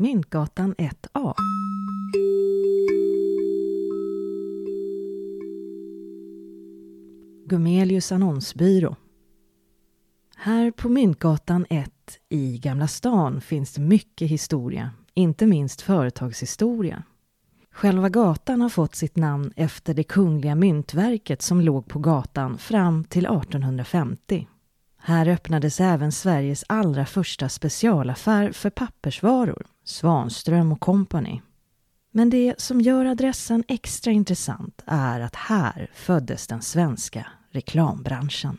Myntgatan 1A. Gumelius annonsbyrå. Här på Myntgatan 1 i Gamla stan finns det mycket historia, inte minst företagshistoria. Själva gatan har fått sitt namn efter det kungliga myntverket som låg på gatan fram till 1850. Här öppnades även Sveriges allra första specialaffär för pappersvaror, Svanström och Company. Men det som gör adressen extra intressant är att här föddes den svenska reklambranschen.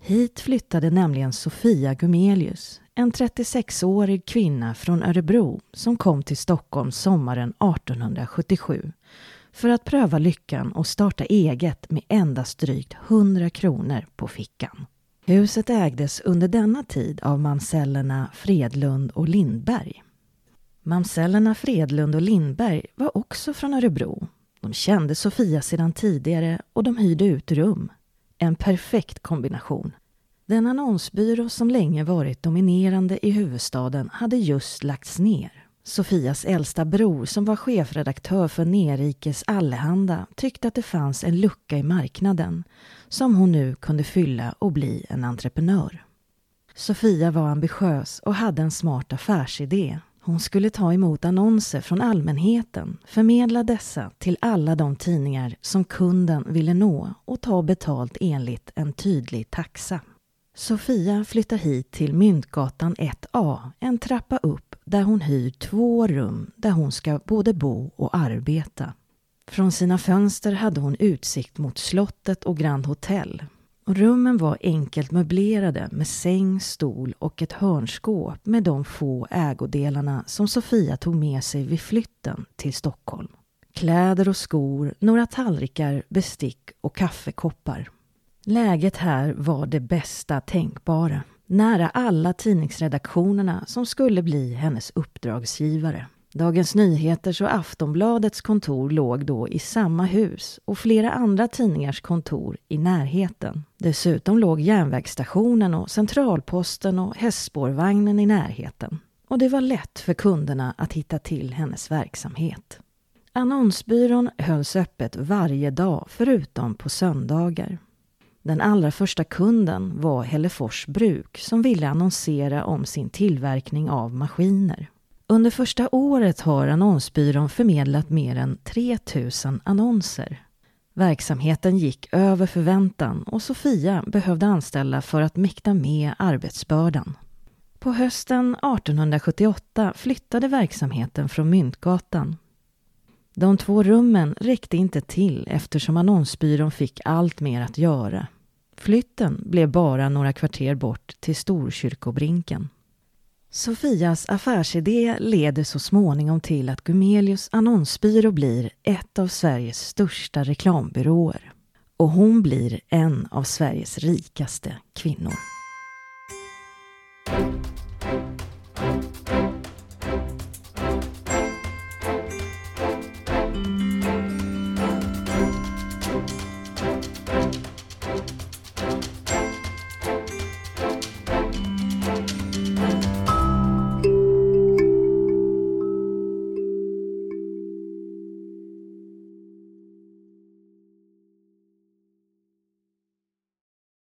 Hit flyttade nämligen Sofia Gumelius, en 36-årig kvinna från Örebro som kom till Stockholm sommaren 1877 för att pröva lyckan och starta eget med endast drygt 100 kronor på fickan. Huset ägdes under denna tid av mamsellerna Fredlund och Lindberg. Mamsellerna Fredlund och Lindberg var också från Örebro. De kände Sofia sedan tidigare och de hyrde ut rum. En perfekt kombination. Den annonsbyrå som länge varit dominerande i huvudstaden hade just lagts ner. Sofias äldsta bror som var chefredaktör för Nerikes Allehanda tyckte att det fanns en lucka i marknaden som hon nu kunde fylla och bli en entreprenör. Sofia var ambitiös och hade en smart affärsidé. Hon skulle ta emot annonser från allmänheten, förmedla dessa till alla de tidningar som kunden ville nå och ta betalt enligt en tydlig taxa. Sofia flyttar hit till Myntgatan 1A, en trappa upp där hon hyr två rum där hon ska både bo och arbeta. Från sina fönster hade hon utsikt mot slottet och Grand Hotel. Och rummen var enkelt möblerade med säng, stol och ett hörnskåp med de få ägodelarna som Sofia tog med sig vid flytten till Stockholm. Kläder och skor, några tallrikar, bestick och kaffekoppar. Läget här var det bästa tänkbara. Nära alla tidningsredaktionerna som skulle bli hennes uppdragsgivare. Dagens Nyheters och Aftonbladets kontor låg då i samma hus och flera andra tidningars kontor i närheten. Dessutom låg järnvägsstationen och centralposten och hästspårvagnen i närheten. Och det var lätt för kunderna att hitta till hennes verksamhet. Annonsbyrån hölls öppet varje dag förutom på söndagar. Den allra första kunden var Hällefors bruk som ville annonsera om sin tillverkning av maskiner. Under första året har annonsbyrån förmedlat mer än 3000 annonser. Verksamheten gick över förväntan och Sofia behövde anställa för att mäkta med arbetsbördan. På hösten 1878 flyttade verksamheten från Myntgatan. De två rummen räckte inte till eftersom annonsbyrån fick allt mer att göra. Flytten blev bara några kvarter bort till Storkyrkobrinken. Sofias affärsidé leder så småningom till att Gumelius annonsbyrå blir ett av Sveriges största reklambyråer. Och hon blir en av Sveriges rikaste kvinnor.